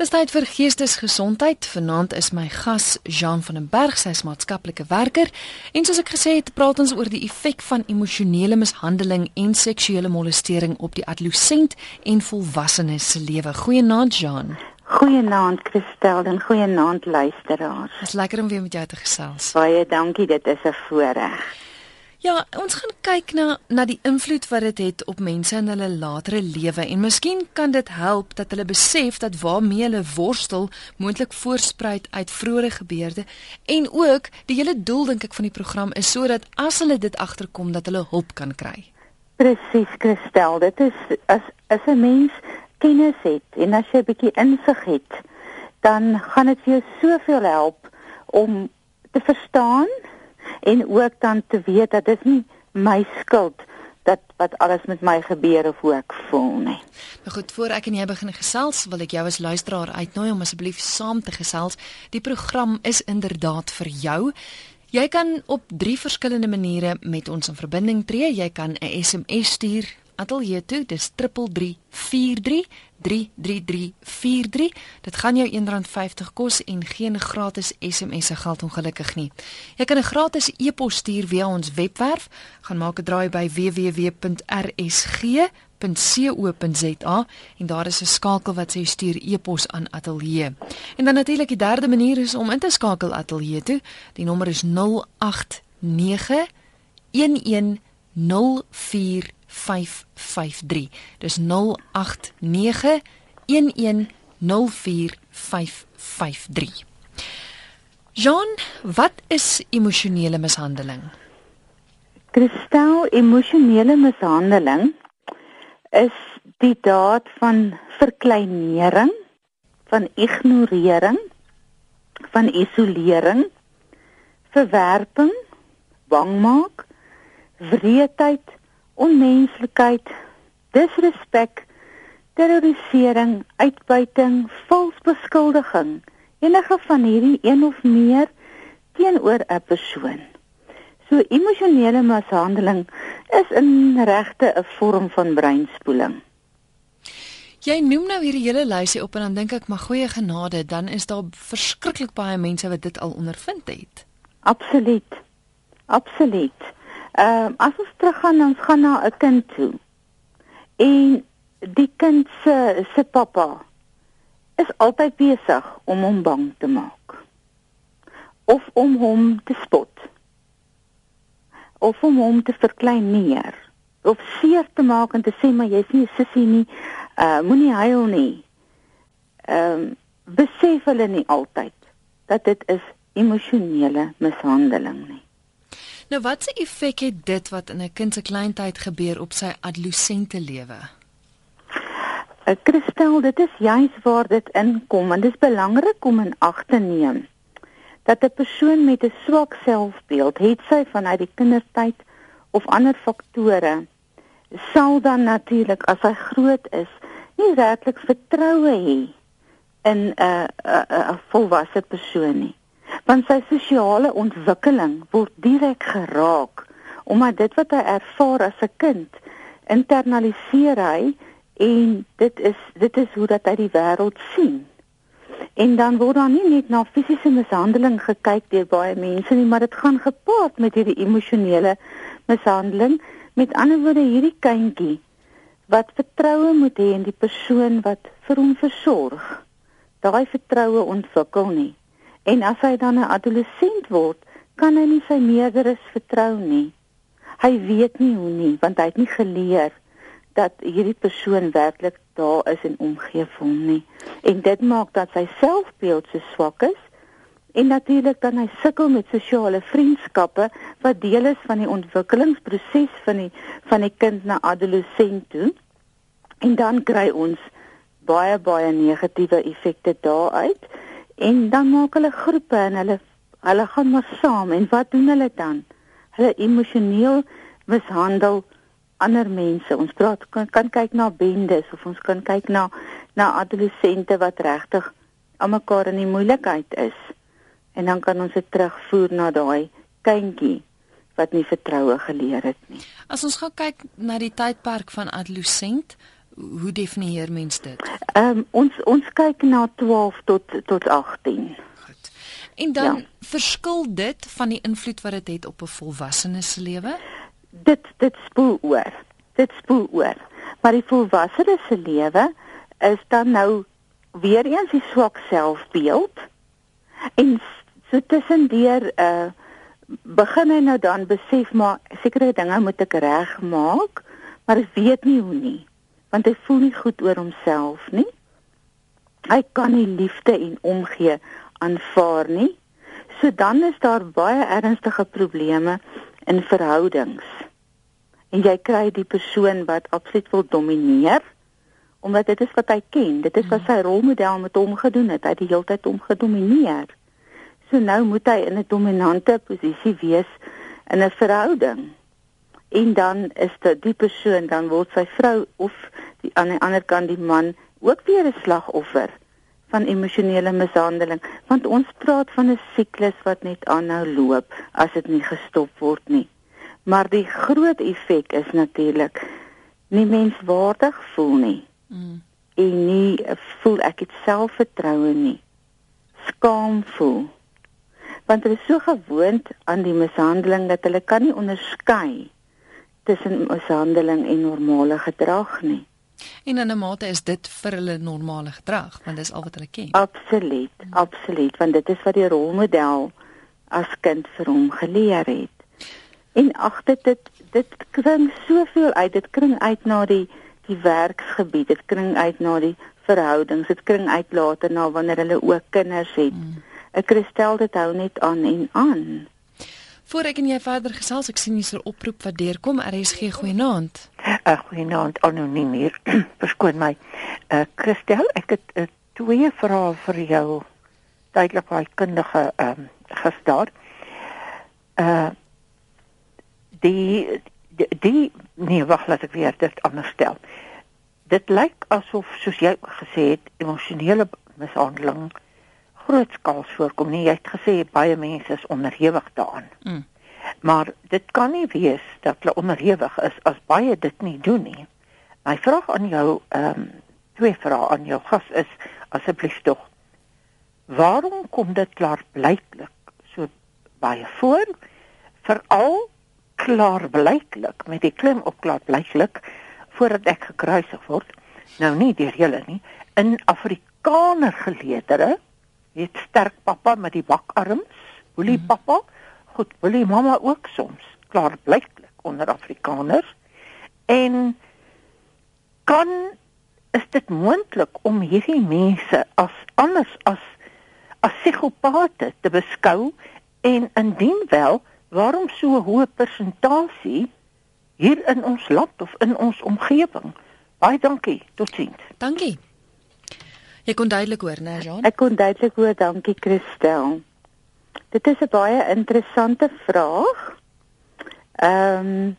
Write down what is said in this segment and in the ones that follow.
Dis tyd vir geestesgesondheid. Vanaand is my gas Jean van den Berg, sy is maatskaplike werker. En soos ek gesê het, praat ons oor die effek van emosionele mishandeling en seksuele molestering op die adolescent en volwassenes se lewe. Goeienaand Jean. Goeienaand Christel en goeienaand luisteraars. Dit is lekker om weer met jou te gesels. Baie dankie, dit is 'n voorreg. Ja, ons gaan kyk na na die invloed wat dit het op mense in hulle latere lewe en miskien kan dit help dat hulle besef dat waarmee hulle worstel moontlik voorspruit uit vroeë gebeurde en ook die hele doel dink ek van die program is sodat as hulle dit agterkom dat hulle hulp kan kry. Presies, Christel, dit is as as 'n mens kennis het en as jy 'n bietjie insig het, dan gaan dit vir jou soveel help om te verstaan en ook dan te weet dat dit nie my skuld dat wat alles met my gebeur of hoe ek voel nie. Nou goed, voor ek en jy begin gesels, wil ek jou as luisteraar uitnooi om asseblief saam te gesels. Die program is inderdaad vir jou. Jy kan op drie verskillende maniere met ons in verbinding tree. Jy kan 'n SMS stuur ateljee toe, dis 3343 33343. Dit gaan jou R1.50 kos en geen gratis SMS'e geld ongelukkig nie. Jy kan 'n gratis e-pos stuur via ons webwerf. Gaan maak 'n draai by www.rsg.co.za en daar is 'n skakel wat sê stuur e-pos aan ateljee. En dan natuurlik die derde manier is om in te skakel ateljee toe. Die nommer is 089 1104 553. Dis 0891104553. Jean, wat is emosionele mishandeling? Kristel, emosionele mishandeling is die daad van verkleinering, van ignorering, van isolering, verwerping, bangmaak, wreedheid onmenslikheid, disrespek, terrorisering, uitbuiting, vals beskuldiging, enige van hierdie een of meer teenoor 'n persoon. So emosionele mishandeling is in regte 'n vorm van breinspoeling. Jy noem nou hierdie hele lysie op en dan dink ek maar goeie genade, dan is daar verskriklik baie mense wat dit al ondervind het. Absoluut. Absoluut. Ehm uh, as ons teruggaan ons gaan na 'n kind toe. En die kind se se pappa is altyd besig om hom bang te maak. Of om hom te spot. Of om hom te verklein neer. Of seer te maak en te sê maar jy's nie 'n sussie nie. Uh moenie huil nie. Ehm um, besef hulle nie altyd dat dit is emosionele mishandeling nie. Nou wat se effek het dit wat in 'n kind se kleintyd gebeur op sy adolessente lewe? Ek eh, kristel, dit is juis waar dit inkom en dit is belangrik om in ag te neem dat 'n persoon met 'n swak selfbeeld, het sy vanuit die kindertyd of ander faktore, sal dan natuurlik as hy groot is, nie werklik vertroue hê in 'n 'n 'n volwasse persoon nie want sy sosiale ontwikkeling word direk geraak omdat dit wat hy ervaar as 'n kind internaliseer hy en dit is dit is hoe dat hy die wêreld sien. En dan word daar nie net na fisiese mishandeling gekyk deur baie mense nie, maar dit gaan gepaard met hierdie emosionele mishandeling. Met ander woorde hierdie kindjie wat vertroue moet hê in die persoon wat vir hom versorg. Daai vertroue ontwikkel nie. En as hy dan 'n adolessent word, kan hy nie sy meerderes vertrou nie. Hy weet nie hoe nie, want hy het nie geleer dat hierdie persoon werklik daar is en omgee vir hom nie. En dit maak dat sy selfbeeld so swak is en natuurlik dan hy sukkel met sosiale vriendskappe wat deel is van die ontwikkelingsproses van die van die kind na adolessent toe. En dan kry ons baie baie negatiewe effekte daaruit en dan maak hulle groepe en hulle hulle gaan maar saam en wat doen hulle dan? Hulle emosioneel mishandel ander mense. Ons praat kan, kan kyk na bendes of ons kan kyk na na adolessente wat regtig aan mekaar in die moeilikheid is. En dan kan ons dit terugvoer na daai kindjie wat nie vertroue geleer het nie. As ons gaan kyk na die tydperk van adolessent, hoe definieer mens dit? Ehm um, ons ons kyk na 12 tot tot 18. Goed. En dan ja. verskil dit van die invloed wat dit het op 'n volwassene se lewe? Dit dit spoel oor. Dit spoel oor. Maar die volwassene se lewe is dan nou weer eens die swak selfbeeld en so tussendeur uh begin hy nou dan besef maar sekere dinge moet ek regmaak maar hy weet nie hoe nie want hy voel nie goed oor homself nie. Hy kan nie liefde en omgee aanvaar nie. So dan is daar baie ernstige probleme in verhoudings. En jy kry die persoon wat absoluut wil domineer omdat dit is wat hy ken. Dit is wat sy rolmodel met hom gedoen het. Hy het die hele tyd hom gedomineer. So nou moet hy in 'n dominante posisie wees in 'n verhouding. En dan is dit die persoon dan word sy vrou of die aan die ander kant die man ook weer 'n slagoffer van emosionele mishandeling want ons praat van 'n siklus wat net aanhou loop as dit nie gestop word nie. Maar die groot effek is natuurlik nie menswaardig voel nie. Mm. En nie voel ek het selfvertroue nie. Skaam voel want hulle is so gewoond aan die mishandeling dat hulle kan nie onderskei tussen mishandeling en normale gedrag nie. En in 'n mate is dit vir hulle normale gedrag want dis al wat hulle ken. Absoluut, absoluut, want dit is wat die rolmodel as kind vir hom geleer het. En ag dit dit dit kring soveel uit, dit kring uit na die die werksgebied, dit kring uit na die verhoudings, dit kring uit later na wanneer hulle ook kinders het. Mm. Ek kristel dit hou net aan en aan. Voor ek en jy verder gesels, ek sien hier's 'n oproep wat deurkom. RSG goeienaand. uh, Goeienaand anoniem hier. Verskoon my. Uh Christel, ek het uh, twee vrae vir jou. Duidelik baie kundige ehm um, gestel. Uh die die, nee, wag, laat ek weer dit anders stel. Dit lyk asof soos jy gesê het, emosionele mishandeling grootskaals voorkom nie. Jy het gesê baie mense is onderhewig daaraan. Mm. Maar dit kan nie wees dat hulle onderhewig is as baie dit nie doen nie. My vraag aan jou ehm um, twee vrae aan jou gas is asseblief tog waarom kom dit klaar blyklik so baie voor? Veral klaar blyklik met die klim op klaar blyklik voordat ek gekruisig word. Nou nie deur julle nie in Afrikaner geleedere het sterk pappa met die bakarms, boelie mm. pappa, goed boelie mamma ook soms, klaar blyklik onder Afrikaners. En kan is dit moontlik om hierdie mense as anders as as psigopate te beskou en indien wel, waarom so 'n hoë persentasie hier in ons land of in ons omgewing? Baie dankie. Totsiens. Dankie. Jy kon duidelik hoor, né, Jean? Ek kon duidelik hoor, dankie Christel. Dit is 'n baie interessante vraag. Ehm um,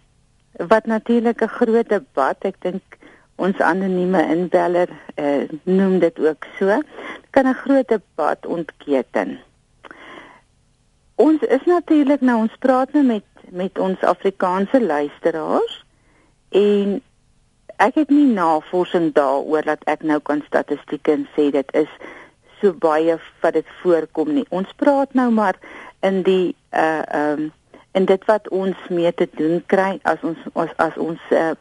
wat natuurlik 'n groot debat, ek dink ons anonieme inbeller uh, noem dit ook so, kan 'n groot debat ontketen. Ons is natuurlik nou ons praat nou met met ons Afrikaanse luisteraars en ek het nie navorsing daaroor dat ek nou kan statistieke sê dit is so baie wat dit voorkom nie. Ons praat nou maar in die uh ehm um, en dit wat ons mee te doen kry as ons as, as ons uh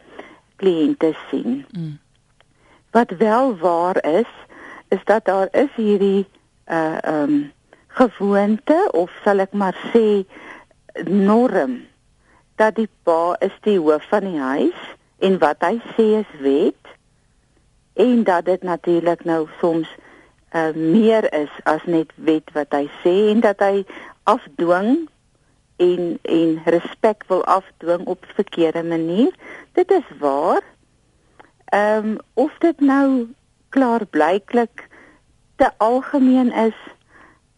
kliënte sien. Mm. Wat wel waar is is dat daar is hierdie uh ehm um, gewoonte of sal ek maar sê norm dat die pa is die hoof van die huis en wat hy sê is wet en dat dit natuurlik nou soms uh, meer is as net wet wat hy sê en dat hy afdwing en en respek wil afdwing op verkeerde manier dit is waar. Ehm um, of dit nou klaar blyklik te algemeen is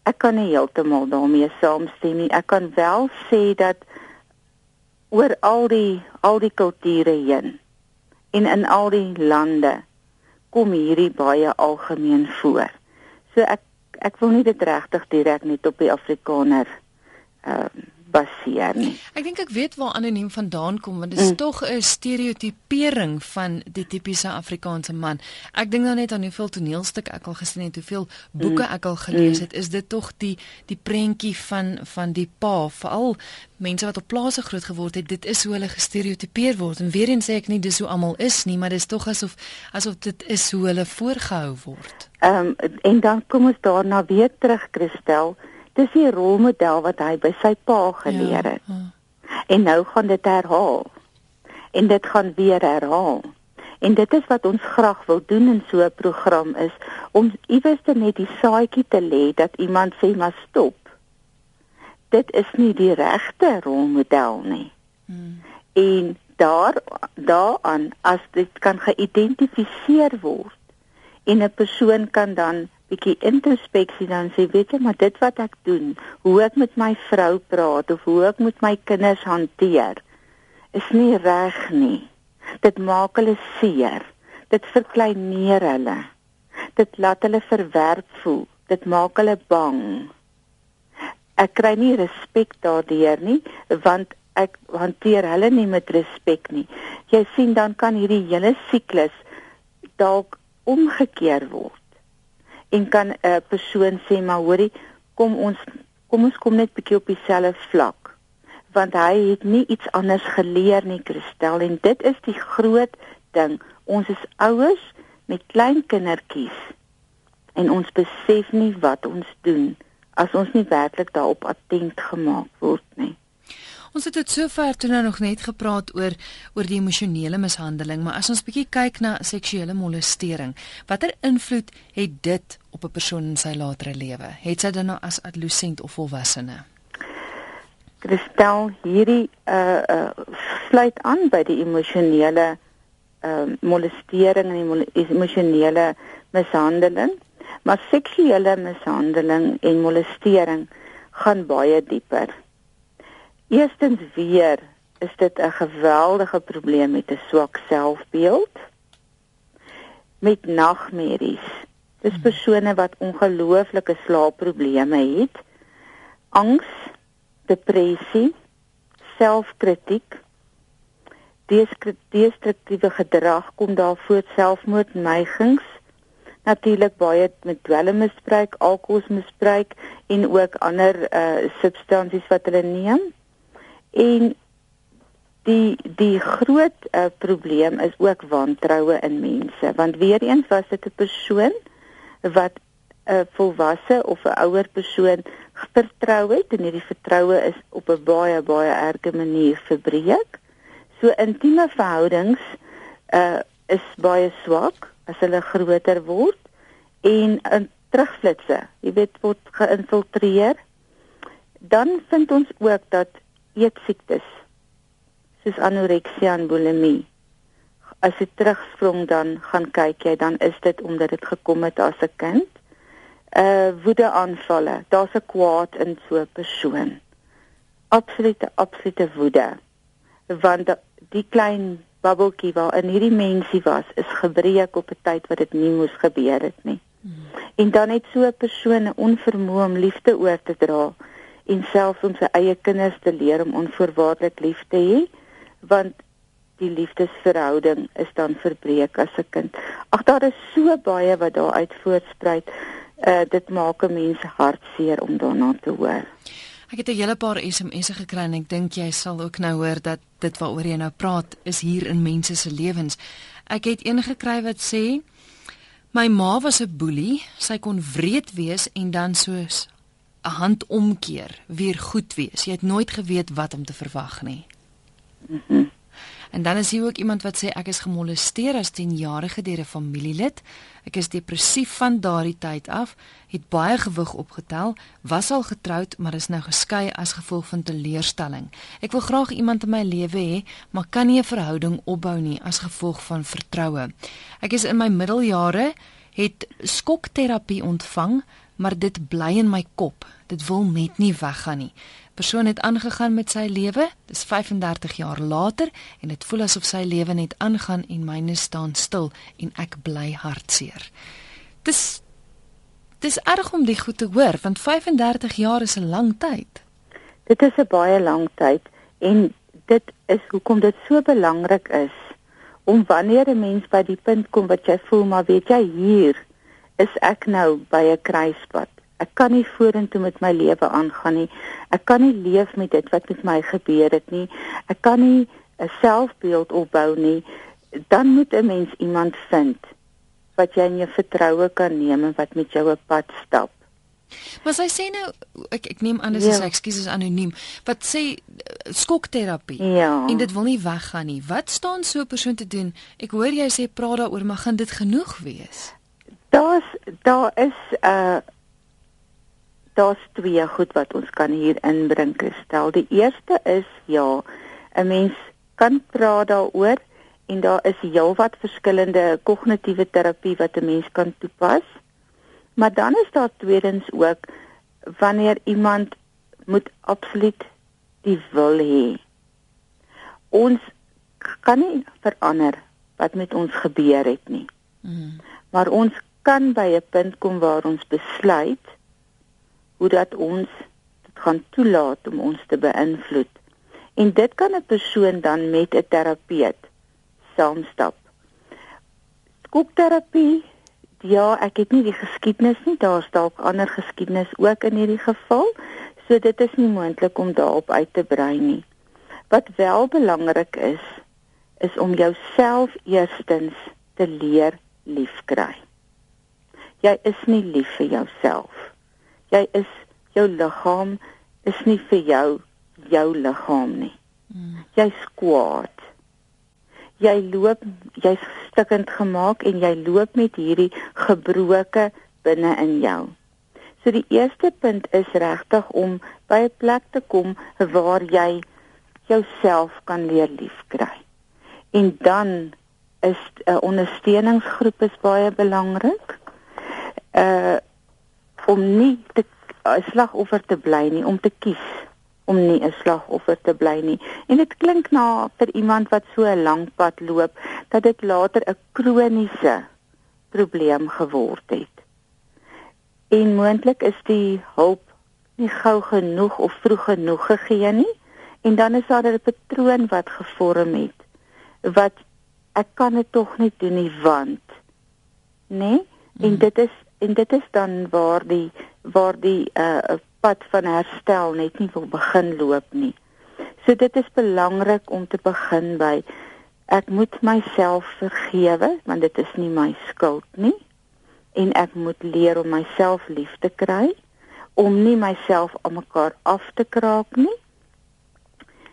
ek kan nie heeltemal daarmee saamstem nie. Ek kan wel sê dat oor al die al die kulture heen en in al die lande kom hierdie baie algemeen voor. So ek ek wil nie dit regtig direk net op die Afrikaner ehm uh, baseer nie. Ek dink ek weet waar anoniem vandaan kom want dit is mm. tog 'n stereotipering van die tipiese Afrikaanse man. Ek dink nou net aan hoeveel toneelstuk ek al gesien het, hoeveel boeke mm. ek al gelees mm. het, is dit tog die die prentjie van van die pa, veral mense wat op plase groot geword het, dit is hoe hulle gestereotipeer word. En weer eens sê ek nie dis hoe almal is nie, maar dis tog asof asof dit is hoe hulle voorgehou word. Ehm um, en dan kom ons daarna weer terug, Christel dis die rolmodel wat hy by sy pa geleer het. Ja, ja. En nou gaan dit herhaal. En dit gaan weer herhaal. En dit is wat ons graag wil doen in so 'n program is om iewers net die saadjie te lê dat iemand sê maar stop. Dit is nie die regte rolmodel nie. Hmm. En daar daaraan as dit kan geïdentifiseer word en 'n persoon kan dan bietjie introspeksie dan sê weet jy maar dit wat ek doen, hoe ek met my vrou praat of hoe ek met my kinders hanteer is nie reg nie. Dit maak hulle seer. Dit verkleineer hulle. Dit laat hulle verwerp voel. Dit maak hulle bang. Ek kry nie respek daardeur nie want ek hanteer hulle nie met respek nie. Jy sien dan kan hierdie hele siklus dalk omgekeer word en kan 'n uh, persoon sê maar hoorie kom ons kom ons kom net bietjie op dieselfde vlak. Want hy het nie iets anders geleer nie Christel en dit is die groot ding. Ons is ouers met klein kindertjies en ons besef nie wat ons doen as ons nie werklik daarop attent gemaak word nie Ons het dit sover toe nou nog net gepraat oor oor die emosionele mishandeling, maar as ons bietjie kyk na seksuele molestering, watter invloed het dit op 'n persoon in sy latere lewe? Het sy dan nou as adolescent of volwassene? Kristel, hierdie uh uh sluit aan by die emosionele uh molestering en emosionele mishandeling, maar seksuele mishandeling en molestering gaan baie dieper. Eerstens weer is dit 'n geweldige probleem met 'n swak selfbeeld met nagmerries. Dis hmm. persone wat ongelooflike slaapprobleme het, angs, depressie, selfkritiek, destruktiewe gedrag kom daar voort selfmoordneigings natuurlik baie met dwelmmisbruik, alkoholmisbruik en ook ander uh substansies wat hulle neem. En die die groot uh, probleem is ook wantroue in mense want weer eens was dit 'n persoon wat 'n volwasse of 'n ouer persoon vertrou het en hierdie vertroue is op 'n baie baie erge manier verbreek. So intieme verhoudings uh is baie swak as hulle groter word en in terugflitsse, jy weet word geïnfiltreer. Dan vind ons ook dat eetsiektes soos anoreksia en bulimie. As jy terugsprong dan gaan kyk jy dan is dit omdat dit gekom het as 'n kind. Uh woedeaanvalle, daar's 'n kwaad in so 'n persoon. Absolute absolute woede. Want die klein bubbeltjie waar in hierdie mensie was, is gebreek op 'n tyd wat dit nie moes gebeur het nie. Hmm. En dan het so 'n persoon 'n onvermoë om liefde oor te dra en selfs om sy eie kinders te leer om onvoorwaardelik lief te hê want die liefdesverhouding is dan verbreek as 'n kind. Ag daar is so baie wat daar uit voortspruit. Uh dit maak 'n mens hartseer om daarna te hoor. Ek het 'n hele paar SMS'e gekry en ek dink jy sal ook nou hoor dat dit waaroor jy nou praat is hier in mense se lewens. Ek het een gekry wat sê My ma was 'n boelie. Sy kon wreed wees en dan soos 'n hand omkeer, weer goed wees. Jy het nooit geweet wat om te verwag nie. Mm en dan is hier ook iemand wat sê ek is gemolesteer as 10-jarige deur 'n familielid. Ek is depressief van daardie tyd af, het baie gewig opgetel, was al getroud, maar is nou geskei as gevolg van teleurstelling. Ek wil graag iemand in my lewe hê, maar kan nie 'n verhouding opbou nie as gevolg van vertroue. Ek is in my middeljare het skokterapie ontvang maar dit bly in my kop. Dit wil net nie weggaan nie. Persoon het aangegaan met sy lewe. Dis 35 jaar later en dit voel asof sy lewe net aangaan en myne staan stil en ek bly hartseer. Dis dis erg om dit goed te hoor want 35 jaar is 'n lang tyd. Dit is 'n baie lang tyd en dit is hoekom dit so belangrik is om wanneer 'n mens by die punt kom wat jy voel maar weet jy hier is ek nou by 'n kruispunt. Ek kan nie vorentoe met my lewe aangaan nie. Ek kan nie leef met dit wat met my gebeur het nie. Ek kan nie 'n selfbeeld opbou nie. Dan moet 'n mens iemand vind wat jy in jou vertroue kan neem en wat met jou op pad stap. Maar sy sê nou ek ek neem aan dis ja. ekskuus is anoniem. Wat sê skokterapie? Ja. En dit wil nie weggaan nie. Wat staan so 'n persoon te doen? Ek hoor jy sê praat daaroor, maar gaan dit genoeg wees? Daar's daar is 'n uh, daar's twee goed wat ons kan hier inbring stel. Die eerste is ja, 'n mens kan praat daaroor en daar is heelwat verskillende kognitiewe terapie wat 'n mens kan toepas. Maar dan is daar tweedens ook wanneer iemand moet absoluut die wil hê. Ons kan nie verander wat met ons gebeur het nie. Mm. Maar ons kan by 'n punt kom waar ons besluit hoe dat ons dit gaan toelaat om ons te beïnvloed. En dit kan 'n persoon dan met 'n terapeut saamstap. Skookterapie Ja, ek het nie die geskiedenis nie. Daar's dalk ander geskiedenis ook in hierdie geval. So dit is nie moontlik om daarop uit te brei nie. Wat wel belangrik is, is om jouself eerstens te leer liefkry. Jy is nie lief vir jouself. Jy is jou liggaam is nie vir jou jou liggaam nie. Hmm. Jy's kwaad jy loop jy's stikkend gemaak en jy loop met hierdie gebroke binne in jou. So die eerste punt is regtig om by 'n plek te kom waar jy jouself kan leer liefkry. En dan is 'n ondersteuningsgroep is baie belangrik. Uh om nie te 'n slagoffer te bly nie, om te kies om nie 'n slagoffer te bly nie. En dit klink na vir iemand wat so 'n lang pad loop dat dit later 'n kroniese probleem geword het. En moontlik is die hulp nie gou genoeg of vroeg genoeg gegee nie en dan is daar 'n patroon wat gevorm het wat ek kan dit tog nie doen nie want nê nee? en mm. dit is en dit is dan waar die waar die uh pad van herstel net nie wil begin loop nie. So dit is belangrik om te begin by ek moet myself vergewe want dit is nie my skuld nie en ek moet leer om myself lief te kry om nie myself aan mekaar af te kraak nie.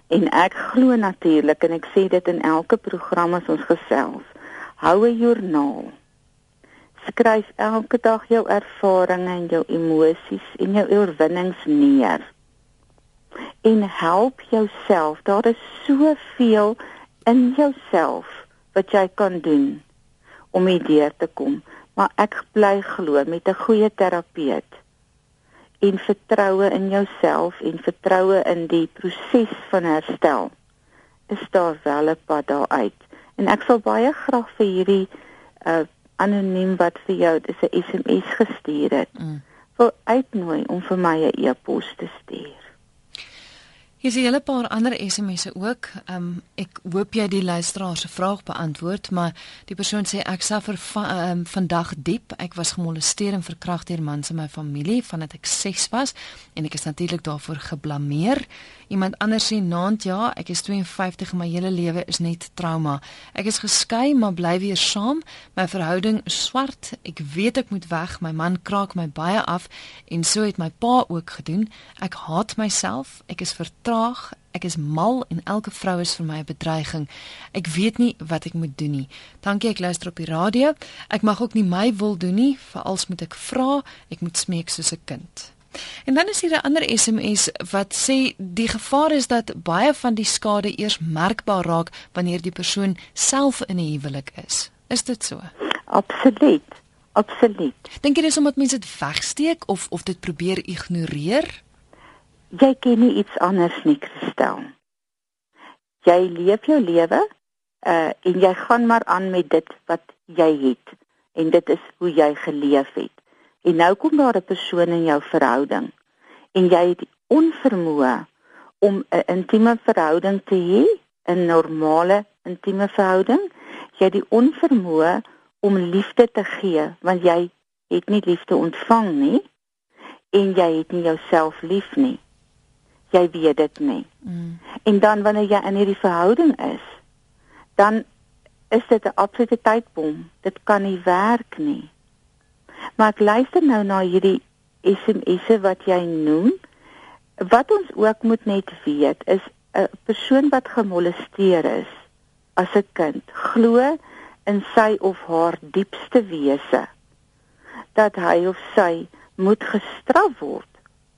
En ek glo natuurlik en ek sê dit in elke program as ons gesels. Hou 'n joernaal skryf elke dag jou ervarings en jou emosies en jou oorwinnings neer. En help jouself. Daar is soveel in jouself wat jy kan doen om hierdeur te kom. Maar ek bly glo met 'n goeie terapeut en vertroue in jouself en vertroue in die proses van herstel is daar wel 'n pad daaruit. En ek sal baie graag vir hierdie uh anoniem wat vir jou dis 'n SMS gestuur het. Mm. Wil uitnooi om vir my 'n e-pos te stuur. Hier is 'n hele paar ander SMS'e ook. Um ek hoop jy die luisteraar se vraag beantwoord, maar die persoon sê ek suffer va, um, vandag diep. Ek was gemolesteer en verkragt deur mans in my familie vandat ek 6 was en ek is natuurlik daarvoor geblameer. Iemand anders sê naand ja, ek is 52 en my hele lewe is net trauma. Ek is geskei maar bly weer saam. My verhouding swart. Ek weet ek moet weg. My man kraak my baie af en so het my pa ook gedoen. Ek haat myself. Ek is vertraag. Ek is mal en elke vrou is vir my 'n bedreiging. Ek weet nie wat ek moet doen nie. Dankie ek luister op die radio. Ek mag ook nie my wil doen nie, veral moet ek vra. Ek moet smeek soos 'n kind. En dan is hier 'n ander SMS wat sê die gevaar is dat baie van die skade eers merkbaar raak wanneer die persoon self in 'n huwelik is. Is dit so? Absoluut. Absoluut. Dink jy dis omdat mense dit wegsteek of of dit probeer ignoreer? Jy ken nie iets anders nie, Christel. Jy leef jou lewe uh en jy gaan maar aan met dit wat jy het en dit is hoe jy geleef het. En nou kom daar 'n persoon in jou verhouding en jy het onvermoë om 'n intieme verhouding te hê, 'n normale intieme verhouding. Jy het die onvermoë om liefde te gee want jy het nie liefde ontvang nie en jy het nie jouself lief nie. Jy weet dit nie. Mm. En dan wanneer jy in hierdie verhouding is, dan is dit 'n absolute tydbom. Dit kan nie werk nie. Maar ek luister nou na hierdie SMS'e wat jy noem. Wat ons ook moet net weet is 'n persoon wat gemolesteer is as 'n kind glo in sy of haar diepste wese dat hy of sy moet gestraf word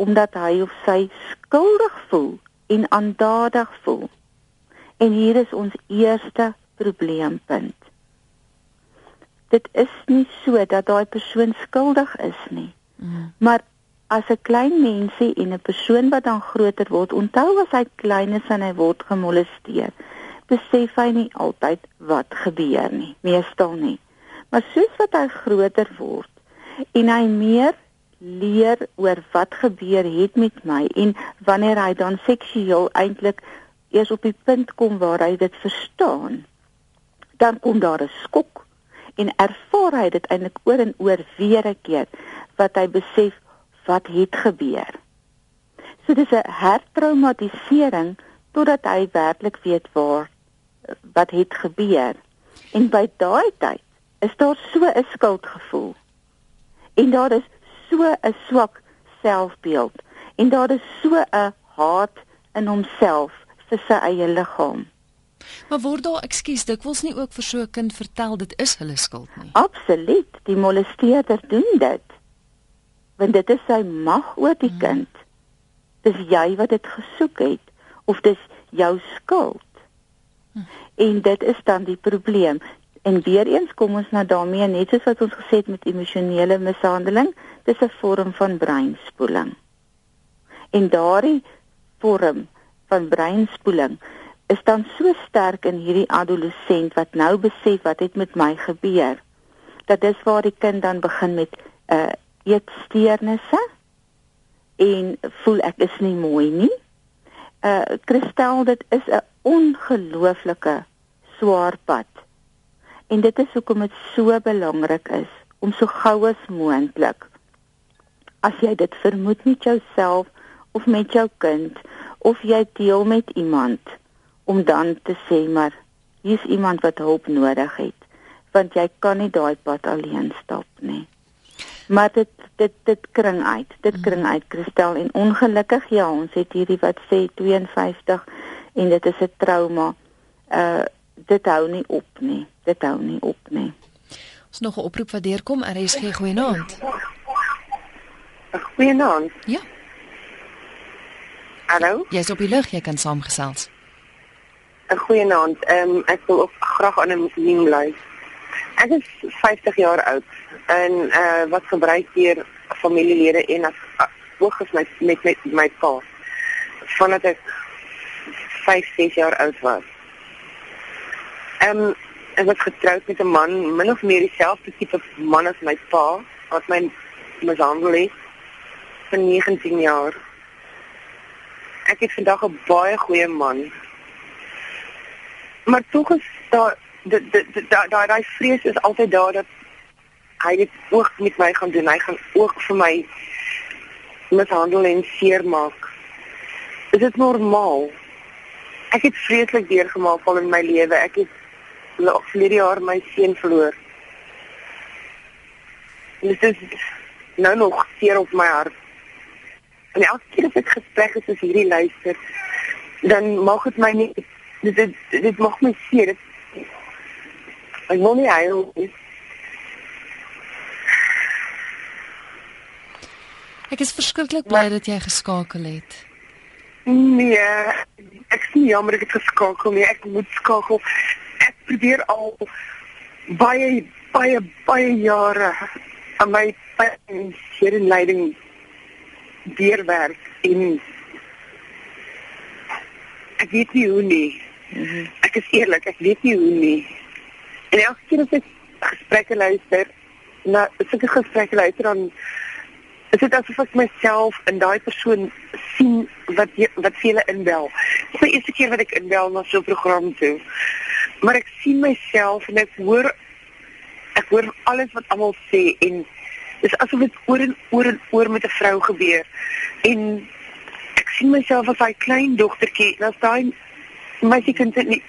omdat hy of sy skuldig voel en aandadig voel. En hier is ons eerste probleempunt. Dit is nie so dat daai persoon skuldig is nie. Mm. Maar as 'n klein mensie en 'n persoon wat dan groter word, onthou as hy klein is en hy word gemolesteer, besef hy nie altyd wat gebeur nie, meestal nie. Maar soos wat hy groter word en hy meer leer oor wat gebeur het met my en wanneer hy dan seksueel eintlik eers op die punt kom waar hy dit verstaan, dan kom daar 'n skok en ervaar hy dit eintlik oor en oor weer 'n keer wat hy besef wat het gebeur. So dis 'n hertraumatisering totdat hy werklik weet waar wat het gebeur. En by daai tyd is daar so 'n skuldgevoel. En daar is so 'n swak selfbeeld en daar is so 'n haat in homself vir sy eie liggaam. Maar word daar ekskuus dikwels nie ook vir so 'n kind vertel dit is hulle skuld nie. Absoluut, die molesteerder doen dit. Want dit is sy mag oor die hmm. kind. Dis jy wat dit gesoek het of dis jou skuld. Hmm. En dit is dan die probleem. En weer eens kom ons nou daarmee net soos wat ons gesê het met emosionele mishandeling, dis 'n vorm van breinspoeling. En daardie vorm van breinspoeling is dan so sterk in hierdie adolessent wat nou besef wat het met my gebeur dat dis waar die kind dan begin met 'n uh, eetsteurnisse en voel ek is nie mooi nie. Uh Christel dit is 'n ongelooflike swaar pad. En dit is hoekom dit so belangrik is om so gou as moontlik as jy dit vermoed met jouself of met jou kind of jy deel met iemand om dan te sê maar hier's iemand wat hulp nodig het want jy kan nie daai pad alleen stap nie. Maar dit dit dit kring uit. Dit kring uit Kristel en ongelukkig ja, ons het hierdie wat sê 52 en dit is 'n trauma. Uh dit hou nie op nie. Dit hou nie op nie. Ons nog 'n oproep wat deurkom. RSG goeienaand. Goeienaand. Ja. Hallo. Jy's op die lug, jy kan saamgesels. 'n goeie naam. Ehm um, ek wil ook graag anoniem bly. Ek is 50 jaar oud en eh uh, wat gebruik hier familielede en as ook as my met met my pa. Vandat ek 5, 6 jaar oud was. Ehm um, ek was getroud met 'n man, min of meer dieselfde tipe man as my pa, wat my mishandel het vir 19 jaar. Ek het vandag 'n baie goeie man maar tog is daai daai daai vrees is altyd daar dat hy dit ook met my gaan doen. Hy gaan ook vir my mishandel en seermaak. Is dit normaal? Ek het vreeslik deurgemaak al in my lewe. Ek het verlede jaar my seun verloor. Dit is nou nog seer op my hart. En elke keer as ek gesprek is soos hierdie luister, dan maak dit my nie dit dit, dit maak my seer. Dit, ek wil nie huil nie. Ek is verskriklik bly dat jy geskakel het. Nee, ek sien jammer ek het geskakel nie. Ek moet skakel. Ek probeer al baie baie baie jare aan my pyn en leiding deurwerk en ek weet nie hoe nie. -hmm. Ek is eerlik, ek weet nie hoe nie. En elke keer as ek gesprekke luister, na sulke gesprekke luister dan Is dit asof ek myself in daai persoon sien wat jy, wat hulle inbel. Dis die eerste keer wat ek inbel na so 'n program toe. Maar ek sien myself en ek hoor ek hoor alles wat almal sê en dis asof dit oor en oor en oor met 'n vrou gebeur. En ek sien myself as daai klein dogtertjie, as daai meisiekind in die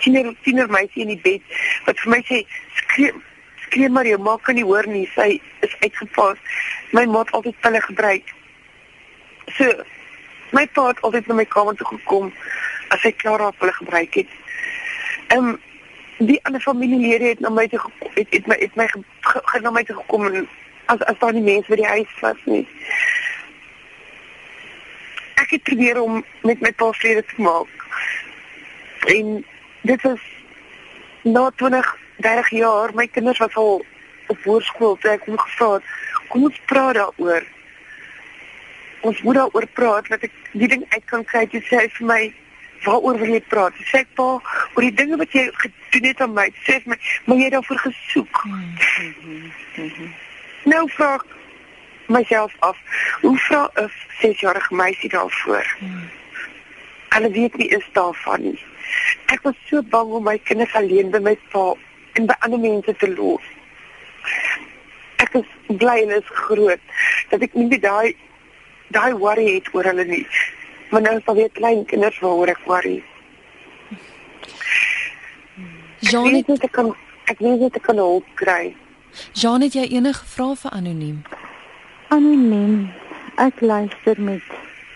tiener tiener meisie in die bed wat vir my sê skree skree maar jou ma kan nie hoor nie, sy is uitgepas. My ma het altyd pille gebruik. So my pa het altyd na my kamer toe gekom as hy klaar op hulle gebruik het. Ehm um, die ander familielede het na my toe gekom, het, het my het my ge, ge, ge, na my toe gekom en as as daar nie mense by die huis was nie. Ek het probeer om met my pa vrede te maak. En dit was na 20 30 jaar, my kinders was al op hoërskool, toe ek hom gevra het, kom ons praat daaroor ons moet daaroor praat dat ek die ding uit kan kry jy sê vir my waaroor wil jy praat jy sê pa oor die dinge wat jy gedoen het aan my sê vir my maar jy het daarvoor gesoek mm -hmm. Nou vra myself af hoe vra 'n 6-jarige meisie daarvoor mm. hulle weet nie is daarvan nie ek was so bang om my kinders alleen by my pa en by ander mense te los ek is bly en is groot dat ek nie daai daai worry het oor hulle nie. Maar nou is daar weer klein kinders waaroor ek worry. Janet, ek weet ek kan ek weet ek kan hulp kry. Janet, jy enige vrae vir anoniem? Anoniem. Ek luister met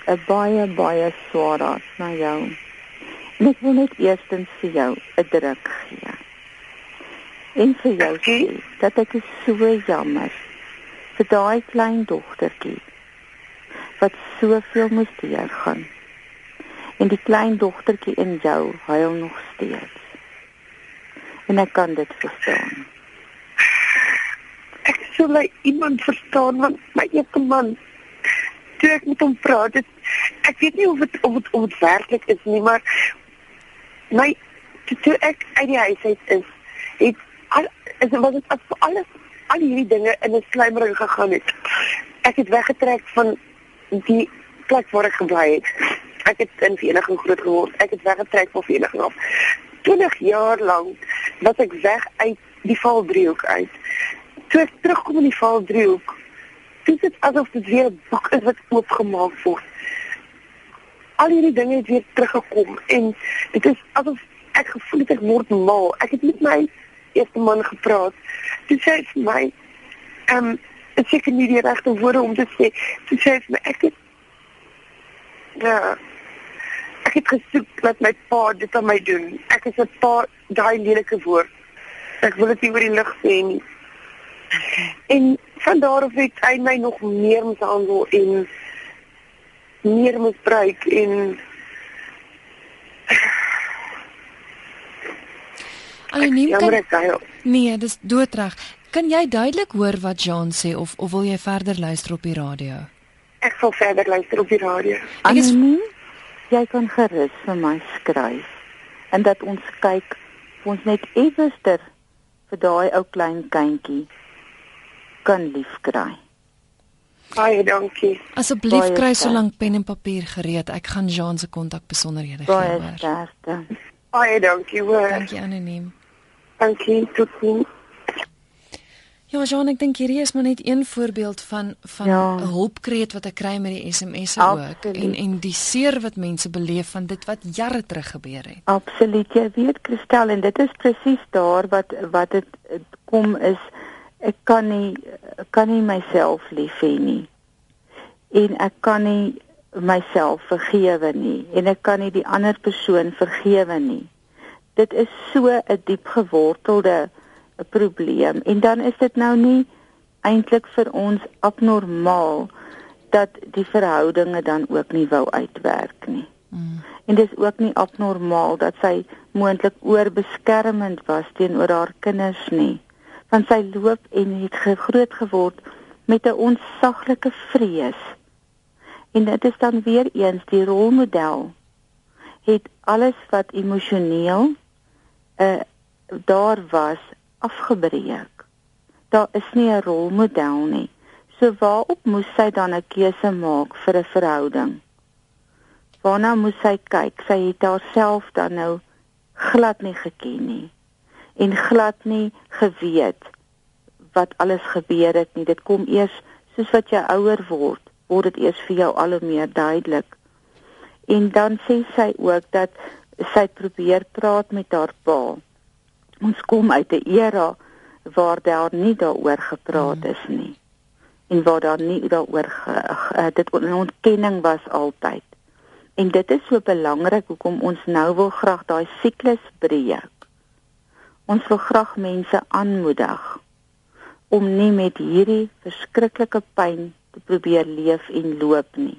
'n baie baie swaar hart na jou. En ek wil net eerstens vir jou 'n druk gee. En vir jou sê dat ek so jammer vir daai klein dogtertjie wat soveel moes deurgaan. En die klein dogtertjie in jou huil nog steeds. En ek kan dit verstaan. Ek sou my iemand verstaan want my eerste man toe ek met hom praat, dit, ek weet nie of dit of dit of dit werklik is nie, maar my toe, toe ek uit die huis uit is, het al is was dit as alles al hierdie dinge in 'n slijmering gegaan het. Ek het weggetrek van die plek waar ek gebly het. Ek het in Vereniging groot geword. Ek het weggetrek van Vereniging af. 20 jaar lank was ek weg uit die Valdriehoek uit. Toe ek terugkom in die Valdriehoek, dis dit asof dit weer 'n boek is wat oopgemaak word. Al hierdie dinge het weer teruggekom en dit is asof ek gevoel het ek word mal. Ek het met my eerste man gepraat. Dit sê vir my, ehm um, ek seker nie die regte woorde om te sê. Sy sê vir my ek het ja ek het gesoek dat my pa dit aan my doen. Ek is 'n pa daai lelike woord. Ek wil dit nie oor die lig sê nie. En van daar af het hy my nog meer mishandel en meer misbruik en Anoniem kan Nee, dis doodreg. Kan jy duidelik hoor wat Jean sê of of wil jy verder luister op die radio? Ek sal verder luister op die radio. Nie jy kan gerus vir my skryf en dat ons kyk ons net ewester vir daai ou klein kindjie kan liefkry. Baie dankie. Asseblief kry so lank pen en papier gereed. Ek gaan Jean se kontak besonderhede gee. Baie sterkte. Baie dankie hoor. Dankie anoniem. Dankie totsiens. Ja, Jean, ek dink hierdie is maar net een voorbeeld van van 'n ja. hulpkreet wat ek kry met die SMS ook en en die seer wat mense beleef van dit wat jare terug gebeur het. Absoluut. Jy weet Christel en dit is presies daar wat wat dit kom is ek kan nie kan nie myself lief hê nie. En ek kan nie myself vergewe nie en ek kan nie die ander persoon vergewe nie. Dit is so 'n diep gewortelde probleem en dan is dit nou nie eintlik vir ons abnormaal dat die verhoudinge dan ook nie wou uitwerk nie. Mm. En dis ook nie abnormaal dat sy moontlik oorbeskermend was teenoor haar kinders nie. Want sy loop en het groot geword met 'n onsaglike vrees. En dit is dan weer eens die rolmodel het alles wat emosioneel uh daar was afgebreek. Daar is nie 'n rolmodel nie. So waarop moes sy dan 'n keuse maak vir 'n verhouding? Waarna moes sy kyk? Sy het haarself dan nou glad nie geken nie en glad nie geweet wat alles gebeur het nie. Dit kom eers soos wat jy ouer word, word dit eers vir jou al hoe meer duidelik. En dan sê sy ook dat sy probeer praat met haar pa. Ons kom uit 'n era waar daar nie daaroor gepraat is nie en waar daar nie daaroor dit ontkenning was altyd. En dit is so belangrik hoekom ons nou wil graag daai siklus breek. Ons wil graag mense aanmoedig om nie met hierdie verskriklike pyn te probeer leef en loop nie,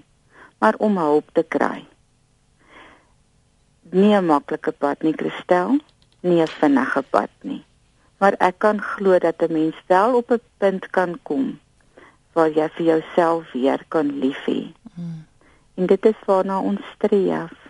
maar om hulp te kry. Nie 'n maklike pad nie, Christel, nie 'n vinnige pad nie. Maar ek kan glo dat 'n mens wel op 'n punt kan kom waar jy vir jouself weer kan lief hê. Hmm. En dit is waarna ons streef.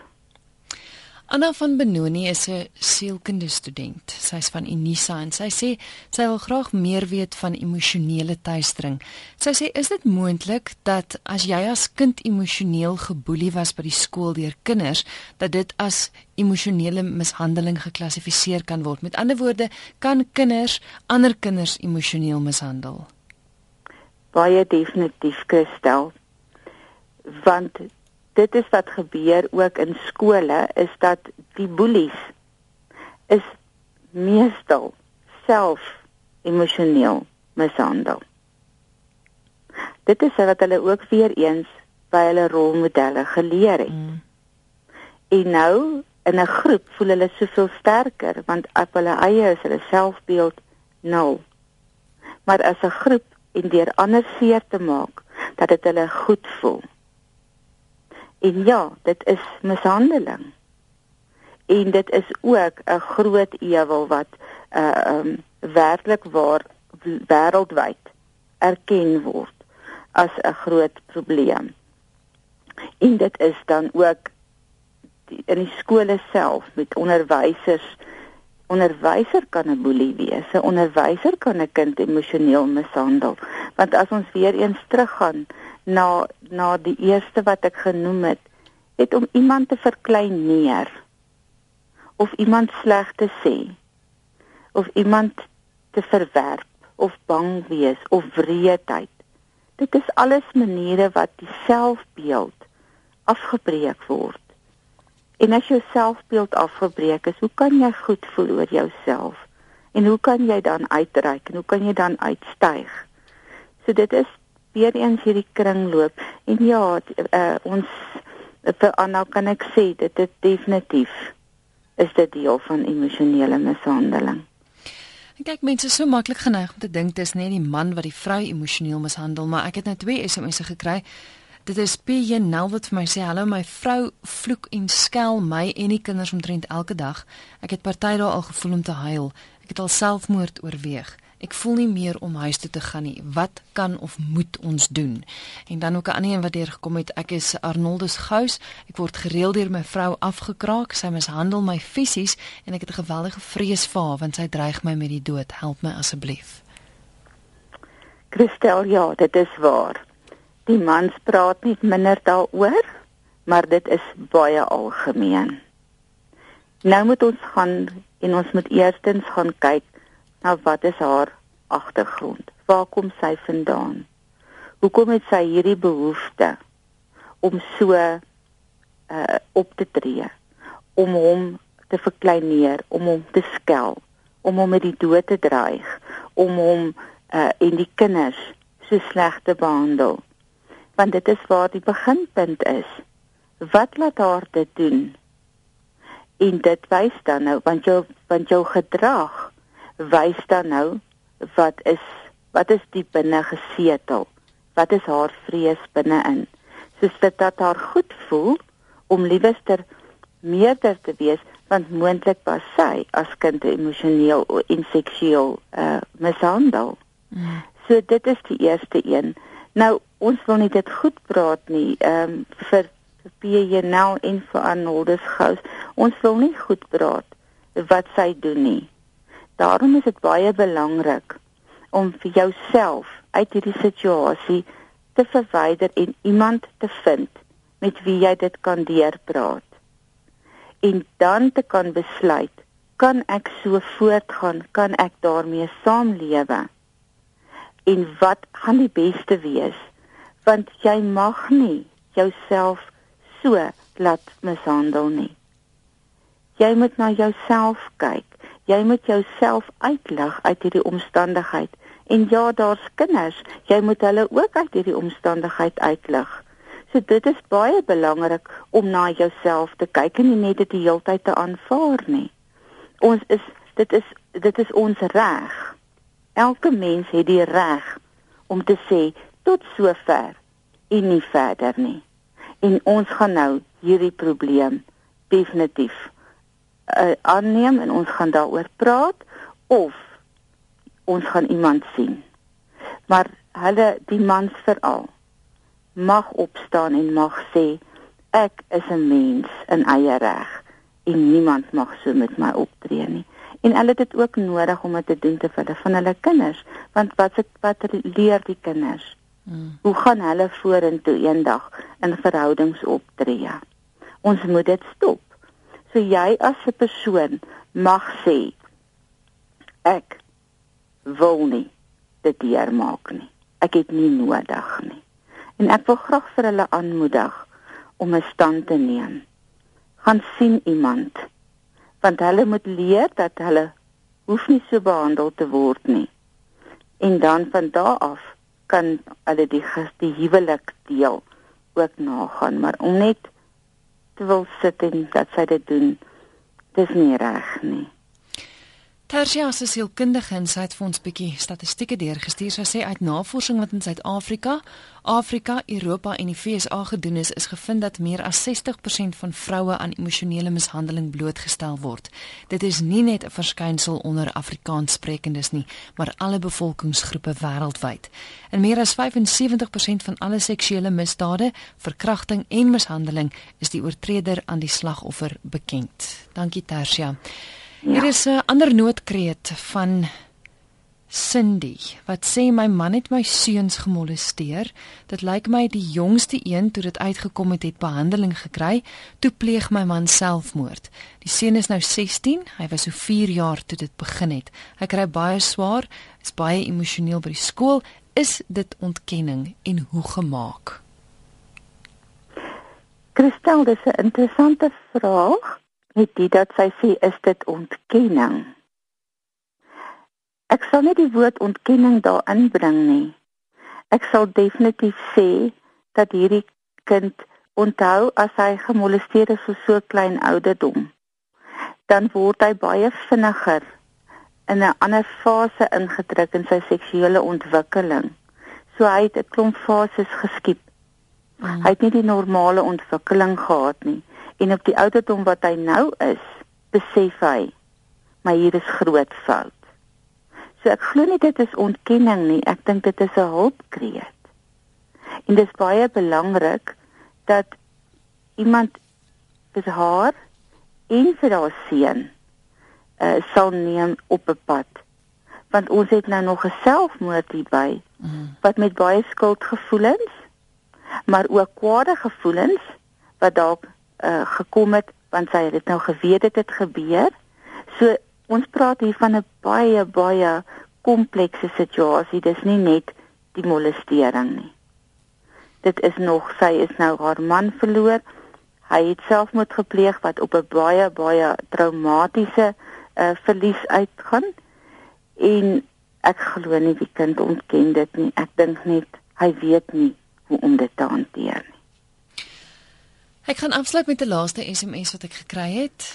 Anna van Benoni is 'n sielkundige student. Sy's van Unisa en sy sê sy wil graag meer weet van emosionele teistering. Sy sê is dit moontlik dat as jy as kind emosioneel geboelie was by die skool deur kinders, dat dit as emosionele mishandeling geklassifiseer kan word? Met ander woorde, kan kinders ander kinders emosioneel mishandel? Baie definitief, Christel. Want dit is wat gebeur ook in skole is dat die boelies is meestal self emosioneel mishandel. Dit is wat hulle ook weer eens by hulle rolmodelle geleer het. Mm. En nou in 'n groep voel hulle soveel sterker want op hulle eie is hulle selfbeeld nul. Maar as 'n groep en deur ander seer te maak dat dit hulle goed voel. En ja, dit is mishandeling. En dit is ook 'n groot ewel wat uh um werklik waar wêreldwyd erken word as 'n groot probleem. En dit is dan ook die, in die skole self met onderwysers onderwyser kan 'n boelie wees. 'n Onderwyser kan 'n kind emosioneel mishandel. Want as ons weer eens teruggaan na na die eerste wat ek genoem het, het om iemand te verklein neer of iemand sleg te sê of iemand te verwerp of bang wees of wreedheid. Dit is alles maniere wat die selfbeeld afgebreek word. En as jou selfbeeld afgebreek is, hoe kan jy goed voel oor jouself? En hoe kan jy dan uitreik en hoe kan jy dan uitstyg? So dit is weer eens hierdie kringloop en ja uh, ons vir Anna kan ek sê dit is definitief is dit deel van emosionele mishandeling. Ek kyk mense so maklik geneig om te dink dis net die man wat die vrou emosioneel mishandel, maar ek het net twee SMS'e gekry. Dit is PJ Nel wat vir my sê hallo my vrou vloek en skel my en die kinders omtrent elke dag. Ek het party dae al gevoel om te huil. Ek het al selfmoord oorweeg. Ek voel nie meer om huis toe te gaan nie. Wat kan of moet ons doen? En dan ook 'n ander een wat deur gekom het. Ek is Arnoldus Gous. Ek word gereeld deur my vrou afgekraak. Sy mishandel my fisies en ek het 'n geweldige vrees vir haar want sy dreig my met die dood. Help my asseblief. Christel, ja, dit is waar. Die mans praat nie minder daaroor, maar dit is baie algemeen. Nou moet ons gaan en ons moet eerstens gaan kyk Nou wat is haar agtergrond? Waar kom sy vandaan? Hoekom het sy hierdie behoefte om so uh op te tree? Om hom te verkleineer, om hom te skel, om hom met die dood te dreig, om hom uh en die kinders so sleg te behandel. Want dit is waar die beginpunt is. Wat laat haar dit doen? En dit wys dan nou want jou want jou gedrag wys dan nou wat is wat is die binne gesetel? Wat is haar vrees binne-in? Soos dit dat haar goed voel om liewester meerder te wees want moontlik was sy as kind emosioneel en seksueel uh, mishandel. Mm. So dit is die eerste een. Nou ons wil nie dit goed praat nie ehm um, vir PJ nou en vir Arnoldus Gous. Ons wil nie goed praat wat sy doen nie. Daarom is dit baie belangrik om vir jouself uit hierdie situasie te verwyder en iemand te vind met wie jy dit kan deurpraat. En dan te kan besluit, kan ek so voortgaan? Kan ek daarmee saamlewe? En wat gaan die beste wees? Want jy mag nie jouself so laat mishandel nie. Jy moet na jouself kyk. Jy moet jouself uitlig uit hierdie omstandigheid. En ja, daar's kinders. Jy moet hulle ook uit hierdie omstandigheid uitlig. So dit is baie belangrik om na jouself te kyk en nie net dit die hele tyd te aanvaar nie. Ons is dit is dit is ons reg. Elke mens het die reg om te sê tot sover en nie verder nie. En ons gaan nou hierdie probleem definitief uh, aanneem en ons gaan daaroor praat of ons gaan iemand sien. Maar hulle die mans veral mag opstaan en mag sê ek is 'n mens in eie reg en niemand mag so met my optree nie. En hulle het dit ook nodig om dit te doen te hulle van hulle kinders, want wat se wat leer die kinders? Hmm. Hoe gaan hulle vorentoe eendag in verhoudings optree? Ons moet dit stop. So jy as 'n persoon mag sê ek wil nie dit deurmaak nie. Ek het nie nodig nie. En ek wil graag vir hulle aanmoedig om 'n stand te neem. Gaan sien iemand want hulle moet leer dat hulle hoef nie so behandel te word nie. En dan van daardie af kan hulle die die huwelik deel ook nagaan, maar om net wil sit en dat sy dit doen, dis nie reg nie. Tersia se sielkundige en sy het vir ons bietjie statistieke deurgestuur. Sy sê uit navorsing wat in Suid-Afrika, Afrika, Europa en die VSA gedoen is, is gevind dat meer as 60% van vroue aan emosionele mishandeling blootgestel word. Dit is nie net 'n verskynsel onder Afrikaanssprekendes nie, maar alle bevolkingsgroepe wêreldwyd. In meer as 75% van alle seksuele misdade, verkrachting en mishandeling is die oortreder aan die slagoffer bekend. Dankie Tersia. Ja. Hier is 'n ander noodkreet van Cindy wat sê my man het my seuns gemolesteer. Dit lyk my die jongste een toe dit uitgekom het het behandeling gekry, toe pleeg my man selfmoord. Die seun is nou 16, hy was so 4 jaar toe dit begin het. Hy kry baie swaar, is baie emosioneel by die skool. Is dit ontkenning en hoe gemaak? Christel, dis 'n interessante vraag met dit dat sy sê is dit ontkenning. Ek sal nie die woord ontkenning daarin bring nie. Ek sal definitief sê dat hierdie kind onthou as hy gemolesteer is vir so klein ouderdom, dan word hy baie vinniger in 'n ander fase ingedruk in sy seksuele ontwikkeling. So hy het 'n klomp fases geskiep. Mm. Hy het nie die normale ontwikkeling gehad nie en op die ouderdom wat hy nou is, besef hy maar hier is groot fout. So ek glo nie dit is ontkenning nie, ek dink dit is 'n hulpkreet. En dit is baie belangrik dat iemand vir haar en vir haar seun uh, sal neem op 'n pad. Want ons het nou nog 'n selfmoord hierby mm. wat met baie skuldgevoelens maar ook kwade gevoelens wat dalk uh, gekom het want sy het dit nou geweet dit het gebeur. So ons praat hier van 'n baie baie komplekse situasie. Dis nie net die molestering nie. Dit is nog sy is nou haar man verloor. Hy het selfmoord gepleeg wat op 'n baie baie traumatiese uh, verlies uitgaan. En ek glo nie die kind ontken dit nie. Ek dink net hy weet nie hoe om dit te hanteer. Ek gaan afsluit met die laaste SMS wat ek gekry het.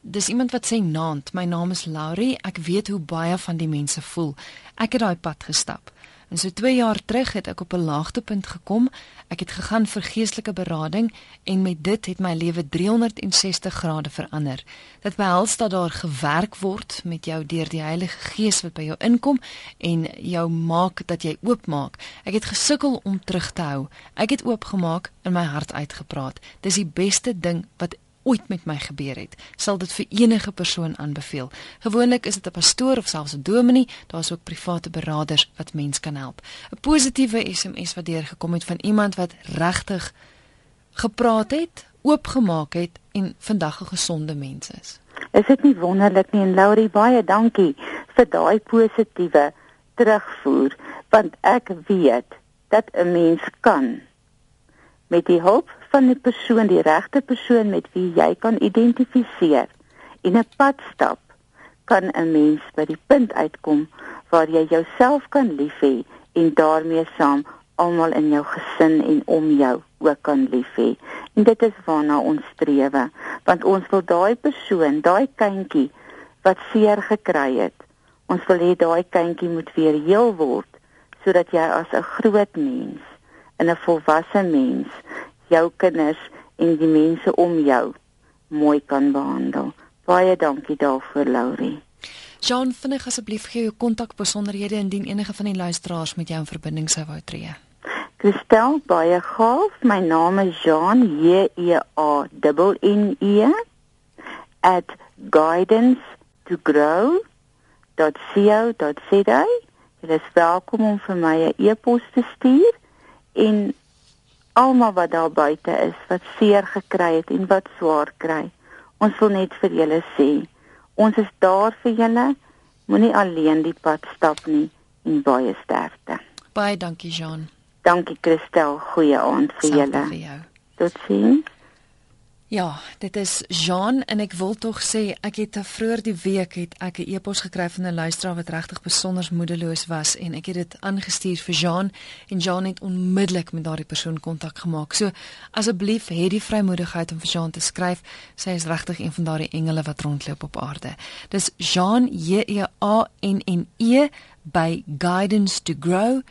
Dis iemand wat sê naand, my naam is Laurie. Ek weet hoe baie van die mense voel. Ek het daai pad gestap. En so 2 jaar terug het ek op 'n laagtepunt gekom. Ek het gegaan vir geestelike berading en met dit het my lewe 360 grade verander. Dit behels dat daar gewerk word met jou deur die Heilige Gees wat by jou inkom en jou maak dat jy oopmaak. Ek het gesukkel om terug te hou. Ek het oopgemaak en my hart uitgepraat. Dis die beste ding wat ooit met my gebeur het, sal dit vir enige persoon aanbeveel. Gewoonlik is dit 'n pastoor of selfs 'n dominee, daar's ook private beraders wat mens kan help. 'n Positiewe SMS wat deurgekom het van iemand wat regtig gepraat het, oopgemaak het en vandag 'n gesonde mens is. Is dit nie wonderlik nie en Laurie baie dankie vir daai positiewe terugvoer want ek weet dat 'n mens kan met die hulp van die persoon, die regte persoon met wie jy kan identifiseer en 'n pad stap, kan 'n mens by die punt uitkom waar jy jouself kan lief hê en daarmee saam almal in jou gesin en om jou ook kan lief hê. En dit is waarna ons streef, want ons wil daai persoon, daai kindjie wat seer gekry het, ons wil hê daai kindjie moet weer heel word sodat jy as 'n groot mens en 'n volwasse mens jou kinders en die mense om jou mooi kan behandel. Baie dankie daarvoor, Laurie. Jean, vinnig asseblief gee jou kontakbesonderhede indien enige van die luisteraars met jou in verbinding sou wou tree. Christel, baie gaaf. My naam is Jean J E A N N E at guidance to grow .co.za. Jy is welkom om vir my 'n e-pos te stuur en almal wat daar buite is wat seer gekry het en wat swaar kry. Ons wil net vir julle sê, ons is daar vir julle. Moenie alleen die pad stap nie en baie sterkte. Baie dankie Jean. Dankie Christel, goeie aand vir julle. Totsiens. Ja, dit is Jean en ek wil tog sê ek het vroeër die week het ek 'n e-pos gekry van 'n luisteraar wat regtig besonder moedeloos was en ek het dit aangestuur vir Jean en Jean het onmiddellik met daardie persoon kontak gemaak. So asseblief het die vrymoedigheid om vir Jean te skryf. Sy is regtig een van daardie engele wat rondloop op aarde. Dis Jean J E A N N E by guidance to grow.co.za.